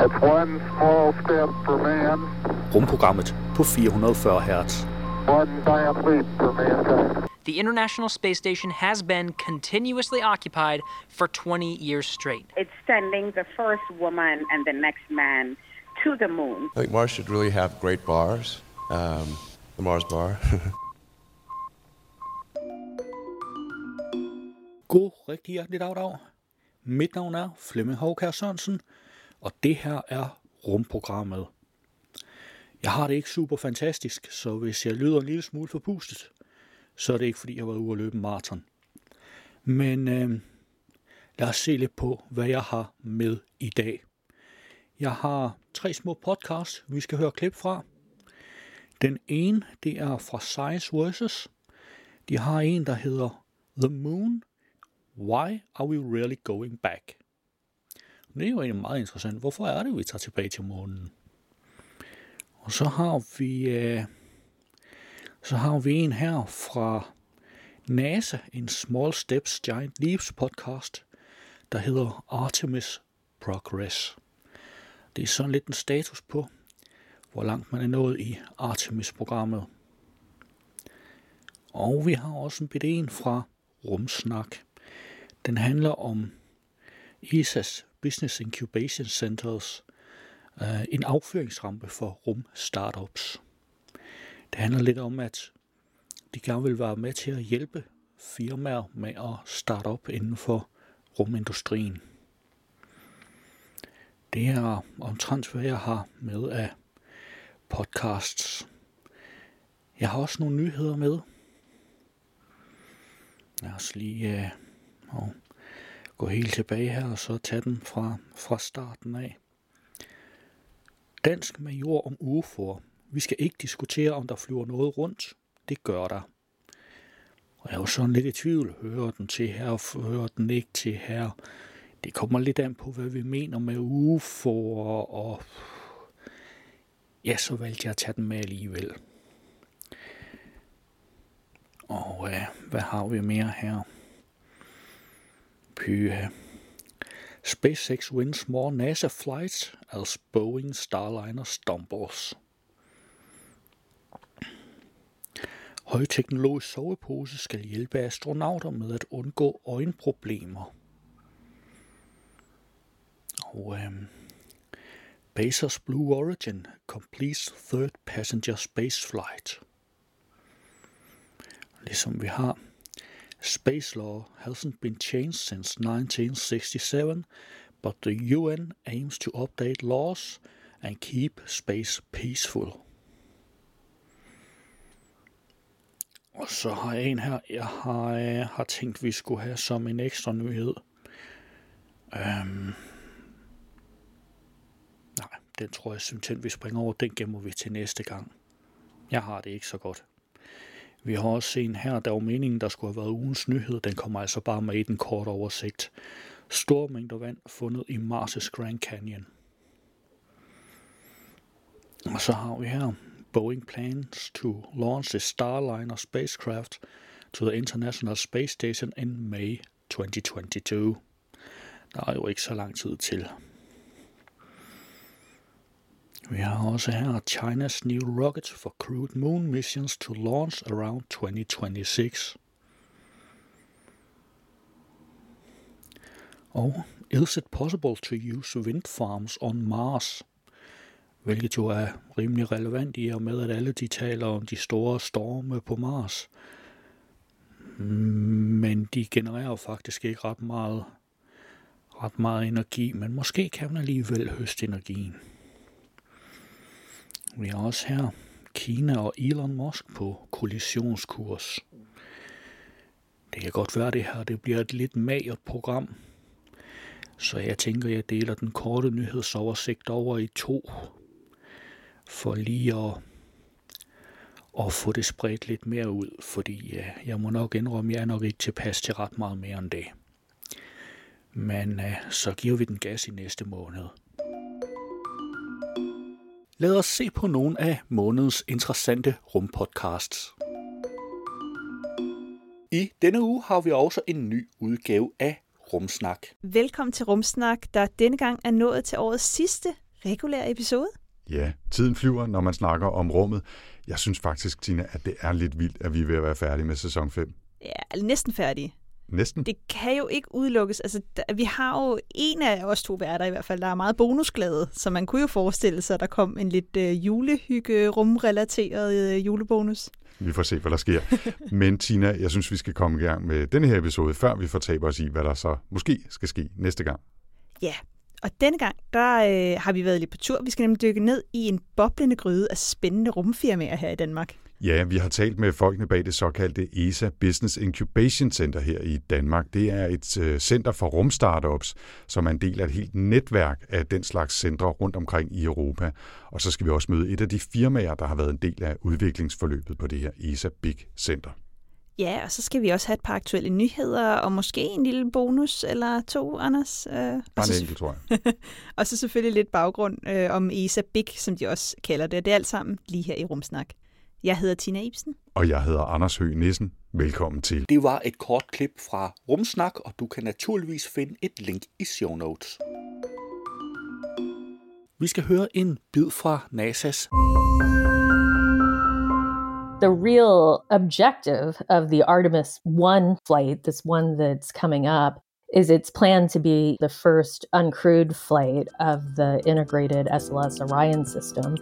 It's one small step for man, Rumprogrammet på 440 Hz. one giant leap for mankind. The International Space Station has been continuously occupied for 20 years straight. It's sending the first woman and the next man to the moon. I think Mars should really have great bars. Um, the Mars bar. God rigtig hjerteligt dag, dag. Mit navn er Flemming Håkær Sørensen, og det her er rumprogrammet. Jeg har det ikke super fantastisk, så hvis jeg lyder en lille smule forpustet, så er det ikke fordi, jeg har været ude at løbe en maraton. Men øh, lad os se lidt på, hvad jeg har med i dag. Jeg har tre små podcasts, vi skal høre klip fra. Den ene, det er fra Science Versus. De har en, der hedder The Moon Why are we really going back? Det er jo egentlig meget interessant. Hvorfor er det, vi tager tilbage til månen? Og så har vi, øh, så har vi en her fra NASA, en Small Steps Giant Leaps podcast, der hedder Artemis Progress. Det er sådan lidt en status på, hvor langt man er nået i Artemis-programmet. Og vi har også en bit en fra Rumsnak. Den handler om ISAs Business Incubation Centers, øh, en afføringsrampe for rum-startups. Det handler lidt om, at de gerne vil være med til at hjælpe firmaer med at starte op inden for rumindustrien. Det er omtrent, hvad jeg har med af podcasts. Jeg har også nogle nyheder med. Lad os lige øh, og gå helt tilbage her og så tage den fra, fra starten af. Dansk major om UFO'er. Vi skal ikke diskutere, om der flyver noget rundt. Det gør der. Og jeg er jo sådan lidt i tvivl. Hører den til her, hører den ikke til her? Det kommer lidt an på, hvad vi mener med UFO'er, og ja, så valgte jeg at tage den med alligevel. Og øh, hvad har vi mere her? Pyha. SpaceX wins more NASA flights as Boeing Starliner stumbles. Højteknologisk sovepose skal hjælpe astronauter med at undgå øjenproblemer. Og øhm, Bezos Blue Origin completes third passenger space flight. Ligesom vi har Space law hasn't been changed since 1967, but the UN aims to update laws and keep space peaceful. Og så har jeg en her, jeg har, jeg har tænkt, vi skulle have som en ekstra nyhed. Øhm, nej, den tror jeg simpelthen, vi springer over. Den gemmer vi til næste gang. Jeg har det ikke så godt. Vi har også en her, der var meningen, der skulle have været ugens nyhed. Den kommer altså bare med i den korte oversigt. Stor mængder vand fundet i Mars' Grand Canyon. Og så har vi her, Boeing plans to launch the Starliner spacecraft to the International Space Station in May 2022. Der er jo ikke så lang tid til. Vi har også her China's new rocket for crewed moon missions to launch around 2026. Og is it possible to use wind farms on Mars? Hvilket jo er rimelig relevant i og med, at alle de taler om de store storme på Mars. Men de genererer faktisk ikke ret meget, ret meget energi, men måske kan man alligevel høste energien. Vi har også her Kina og Elon Musk på kollisionskurs. Det kan godt være, det her det bliver et lidt magert program. Så jeg tænker, jeg deler den korte nyhedsoversigt over i to. For lige at, at få det spredt lidt mere ud. Fordi ja, jeg må nok indrømme, jeg er nok ikke tilpas til ret meget mere end det. Men øh, så giver vi den gas i næste måned. Lad os se på nogle af månedens interessante rumpodcasts. I denne uge har vi også en ny udgave af Rumsnak. Velkommen til Rumsnak, der denne gang er nået til årets sidste regulær episode. Ja, tiden flyver, når man snakker om rummet. Jeg synes faktisk, Tina, at det er lidt vildt, at vi er ved at være færdige med sæson 5. Ja, næsten færdige. Næsten. Det kan jo ikke udelukkes. Altså, der, vi har jo en af os to værter i hvert fald, der er meget bonusglade, så man kunne jo forestille sig, at der kom en lidt øh, julehygge, rumrelateret øh, julebonus. Vi får se, hvad der sker. Men Tina, jeg synes, vi skal komme i gang med denne her episode, før vi fortaber os i, hvad der så måske skal ske næste gang. Ja, og denne gang, der øh, har vi været lidt på tur. Vi skal nemlig dykke ned i en boblende gryde af spændende rumfirmaer her i Danmark. Ja, vi har talt med folkene bag det såkaldte ESA Business Incubation Center her i Danmark. Det er et øh, center for rumstartups, som er en del af et helt netværk af den slags centre rundt omkring i Europa. Og så skal vi også møde et af de firmaer, der har været en del af udviklingsforløbet på det her ESA Big Center. Ja, og så skal vi også have et par aktuelle nyheder, og måske en lille bonus eller to, Anders. Øh, Bare en enkelt, tror jeg. og så selvfølgelig lidt baggrund øh, om ESA Big, som de også kalder det. Det er alt sammen lige her i Rumsnak. Jeg hedder Tina Ibsen. Og jeg hedder Anders Høgh Nissen. Velkommen til. Det var et kort klip fra Rumsnak, og du kan naturligvis finde et link i show notes. Vi skal høre en bid fra NASA's the real objective of the Artemis 1 flight, this one that's coming up, is it's planned to be the first uncrewed flight of the integrated SLS Orion system.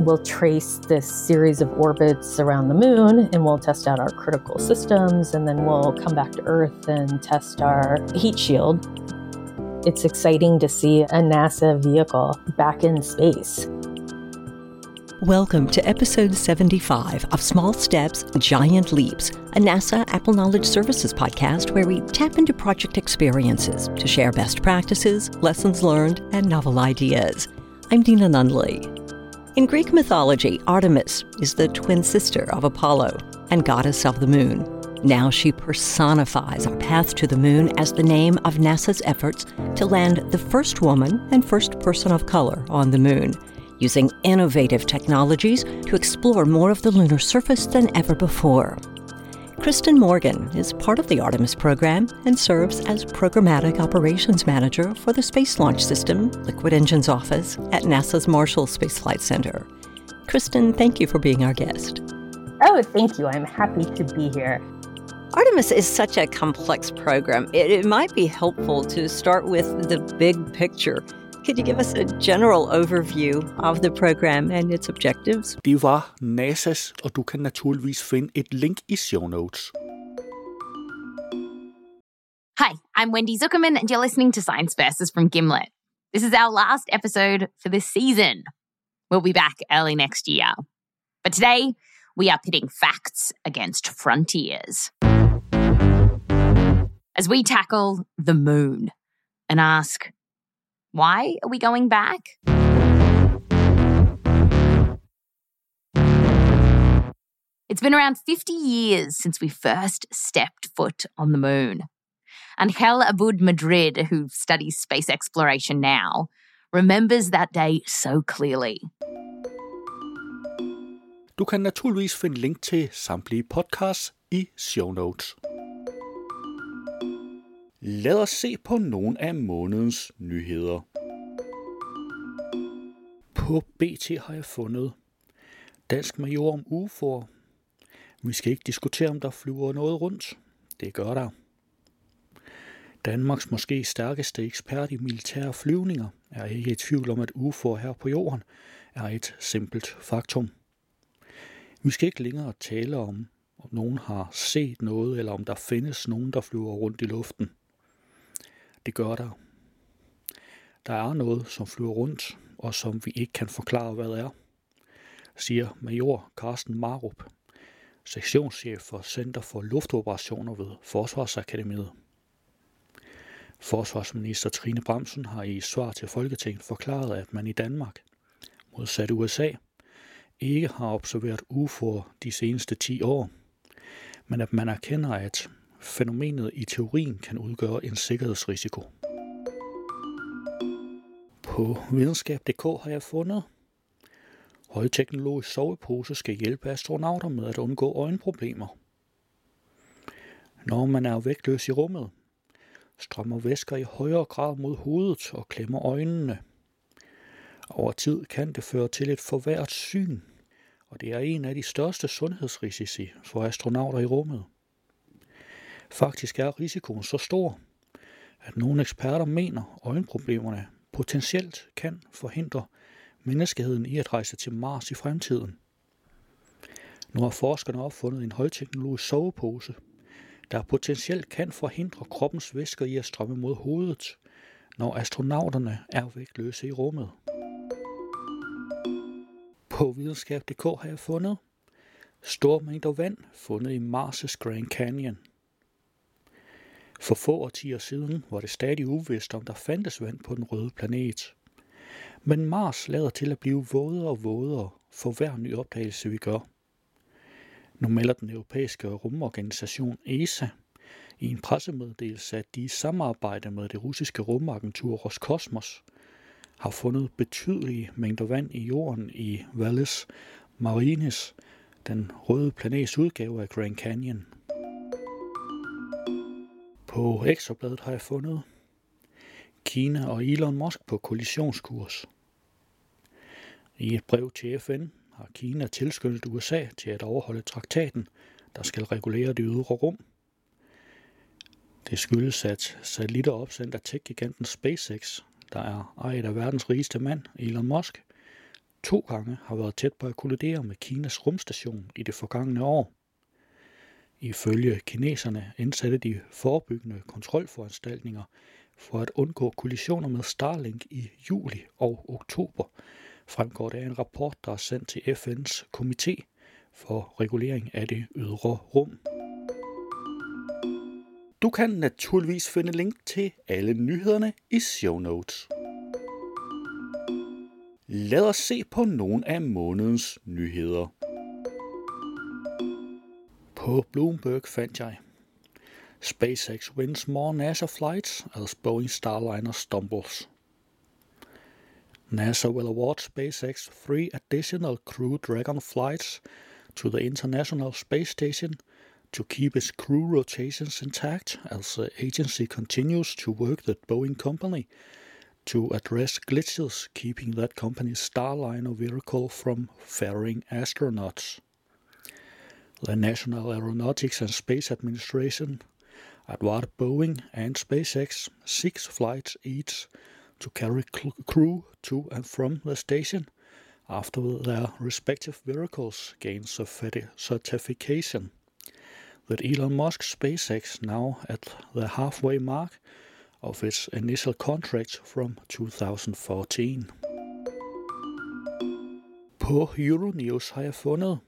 We'll trace this series of orbits around the moon and we'll test out our critical systems, and then we'll come back to Earth and test our heat shield. It's exciting to see a NASA vehicle back in space. Welcome to episode 75 of Small Steps, Giant Leaps, a NASA Apple Knowledge Services podcast where we tap into project experiences to share best practices, lessons learned, and novel ideas. I'm Dina Nunley. In Greek mythology, Artemis is the twin sister of Apollo and goddess of the moon. Now she personifies our path to the moon as the name of NASA's efforts to land the first woman and first person of color on the moon using innovative technologies to explore more of the lunar surface than ever before. Kristen Morgan is part of the Artemis program and serves as Programmatic Operations Manager for the Space Launch System Liquid Engines Office at NASA's Marshall Space Flight Center. Kristen, thank you for being our guest. Oh, thank you. I'm happy to be here. Artemis is such a complex program. It, it might be helpful to start with the big picture. Could you give us a general overview of the program and its objectives? Det var NASA's, og du kan naturligvis finde et link i show notes. Hi, I'm Wendy Zuckerman, and you're listening to Science Versus from Gimlet. This is our last episode for this season. We'll be back early next year. But today, we are pitting facts against frontiers. As we tackle the moon and ask, why are we going back? It's been around 50 years since we first stepped foot on the moon. Angel Abud Madrid, who studies space exploration now, remembers that day so clearly. Du kan naturligvis finde link til samtlige podcasts i show notes. Lad os se på nogle af månedens nyheder. På BT har jeg fundet Dansk Major om UFO'er. Vi skal ikke diskutere, om der flyver noget rundt. Det gør der. Danmarks måske stærkeste ekspert i militære flyvninger er ikke i tvivl om, at UFO'er her på jorden er et simpelt faktum. Vi skal ikke længere tale om, om nogen har set noget, eller om der findes nogen, der flyver rundt i luften. Det gør der. Der er noget, som flyver rundt, og som vi ikke kan forklare, hvad det er, siger major Carsten Marup, sektionschef for Center for Luftoperationer ved Forsvarsakademiet. Forsvarsminister Trine Bremsen har i svar til Folketinget forklaret, at man i Danmark, modsat USA, ikke har observeret UFO'er de seneste 10 år, men at man erkender, at fænomenet i teorien kan udgøre en sikkerhedsrisiko. På videnskab.dk har jeg fundet, højteknologisk sovepose skal hjælpe astronauter med at undgå øjenproblemer. Når man er vægtløs i rummet, strømmer væsker i højere grad mod hovedet og klemmer øjnene. Over tid kan det føre til et forværret syn, og det er en af de største sundhedsrisici for astronauter i rummet. Faktisk er risikoen så stor, at nogle eksperter mener, at øjenproblemerne potentielt kan forhindre menneskeheden i at rejse til Mars i fremtiden. Nu har forskerne opfundet en højteknologisk sovepose, der potentielt kan forhindre kroppens væsker i at strømme mod hovedet, når astronauterne er vægtløse i rummet. På videnskab.dk har jeg fundet store mængder vand fundet i Mars' Grand Canyon. For få årtier siden var det stadig uvist, om der fandtes vand på den røde planet. Men Mars lader til at blive vådere og vådere for hver ny opdagelse, vi gør. Nu melder den europæiske rumorganisation ESA i en pressemeddelelse, at de i samarbejde med det russiske rumagentur Roskosmos har fundet betydelige mængder vand i jorden i Valles Marines, den røde planets udgave af Grand Canyon. På ekstrabladet har jeg fundet Kina og Elon Musk på kollisionskurs. I et brev til FN har Kina tilskyndet USA til at overholde traktaten, der skal regulere det ydre rum. Det skyldes, at satellitter opsendt af tech-giganten SpaceX, der er ejet af verdens rigeste mand, Elon Musk, to gange har været tæt på at kollidere med Kinas rumstation i det forgangne år. Ifølge kineserne indsatte de forebyggende kontrolforanstaltninger for at undgå kollisioner med Starlink i juli og oktober, fremgår det af en rapport, der er sendt til FN's komité for regulering af det ydre rum. Du kan naturligvis finde link til alle nyhederne i show notes. Lad os se på nogle af månedens nyheder. På Bloomberg fandt jeg SpaceX wins more NASA flights as Boeing Starliner stumbles. NASA will award SpaceX three additional Crew Dragon flights to the International Space Station to keep its crew rotations intact as the agency continues to work with Boeing Company to address glitches keeping that company's Starliner vehicle from ferrying astronauts. The National Aeronautics and Space Administration awarded Boeing and SpaceX six flights each to carry crew to and from the station after their respective vehicles gain certification. With Elon Musk's SpaceX now at the halfway mark of its initial contract from 2014. På Euronews har jeg fundet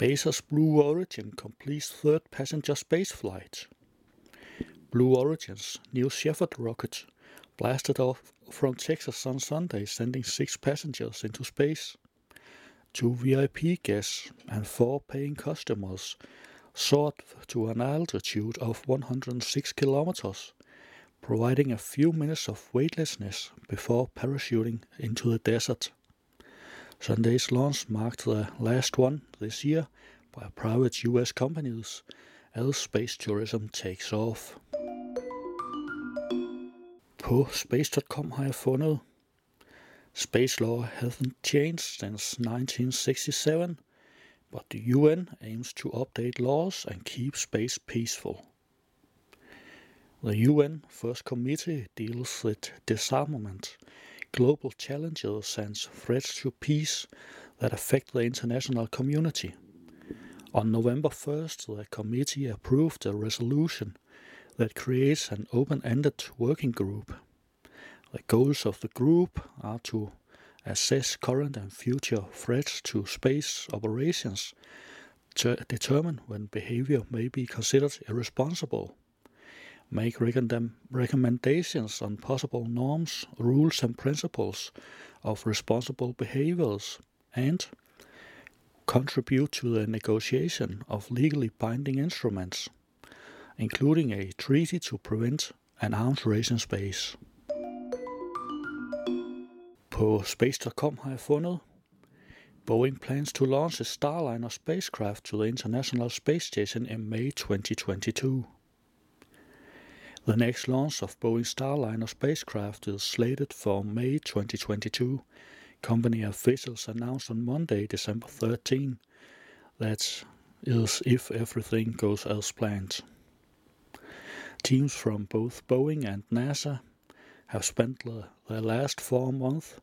Bezos Blue Origin completes third passenger space flight. Blue Origin's New Shepard rocket blasted off from Texas on Sunday, sending six passengers into space. Two VIP guests and four paying customers soared to an altitude of 106 kilometers, providing a few minutes of weightlessness before parachuting into the desert. Sunday's launch marked the last one this year by private US companies as space tourism takes off. På space.com har jeg fundet Space law hasn't changed since 1967, but the UN aims to update laws and keep space peaceful. The UN First Committee deals with disarmament, global challenges and threats to peace that affect the international community. On November 1st, the committee approved a resolution that creates an open-ended working group. The goals of the group are to assess current and future threats to space operations, to determine when behavior may be considered irresponsible, make recommendations on possible norms, rules, and principles of responsible behaviors, and contribute to the negotiation of legally binding instruments, including a treaty to prevent an arms race in space. På space.com har jeg fundet Boeing plans to launch a Starliner spacecraft to the International Space Station in May 2022. The next launch of Boeing Starliner spacecraft is slated for May 2022. Company officials announced on Monday, December 13, that is if everything goes as planned. Teams from both Boeing and NASA have spent the, last four months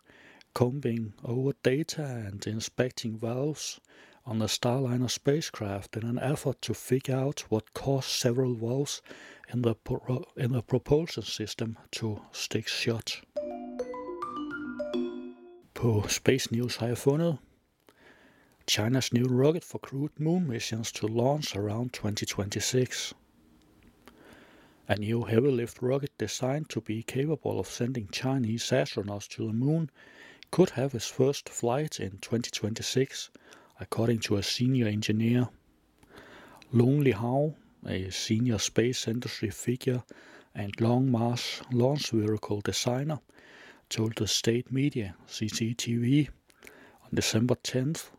combing over data and inspecting valves on the Starliner spacecraft in an effort to figure out what caused several valves in the, pro- in the propulsion system to stick shut. På Space News har jeg fundet China's new rocket for crewed moon missions to launch around 2026. A new heavy lift rocket designed to be capable of sending Chinese astronauts to the moon could have its first flight in 2026, according to a senior engineer. Lonely Howe, a senior space industry figure and Long March launch vehicle designer, told the state media, CCTV, on December 10th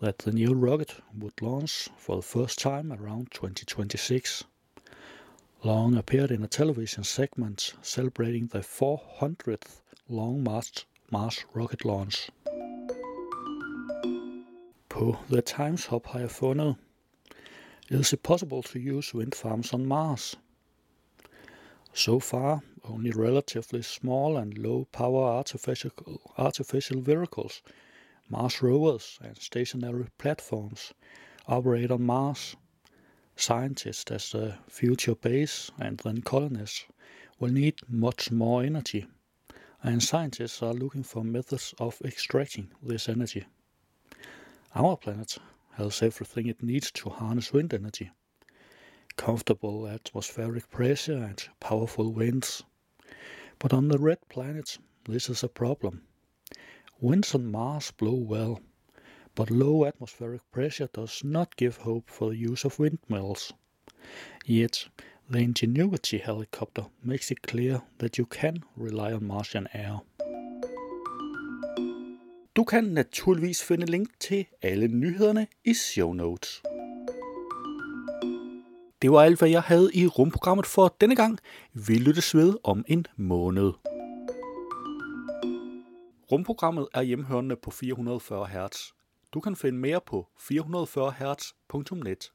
that the new rocket would launch for the first time around 2026. Long appeared in a television segment celebrating the 400th Long March, Mars rocket launch. På The Times Hub har jeg fundet Is it possible to use wind farms on Mars? So far, only relatively small and low power artificial, artificial vehicles, Mars rovers, and stationary platforms operate on Mars. Scientists as the future base and then colonists will need much more energy, and scientists are looking for methods of extracting this energy. Our planet has everything it needs to harness wind energy comfortable atmospheric pressure and powerful winds. But on the red planet, this is a problem. Winds on Mars blow well, but low atmospheric pressure does not give hope for the use of windmills. Yet, the Ingenuity helicopter makes it clear that you can rely on Martian air. Du kan naturligvis finde link til alle nyhederne i show notes. Det var alt, hvad jeg havde i rumprogrammet for denne gang. Vi lyttes ved om en måned. Rumprogrammet er hjemhørende på 440 Hz. Du kan finde mere på 440hz.net.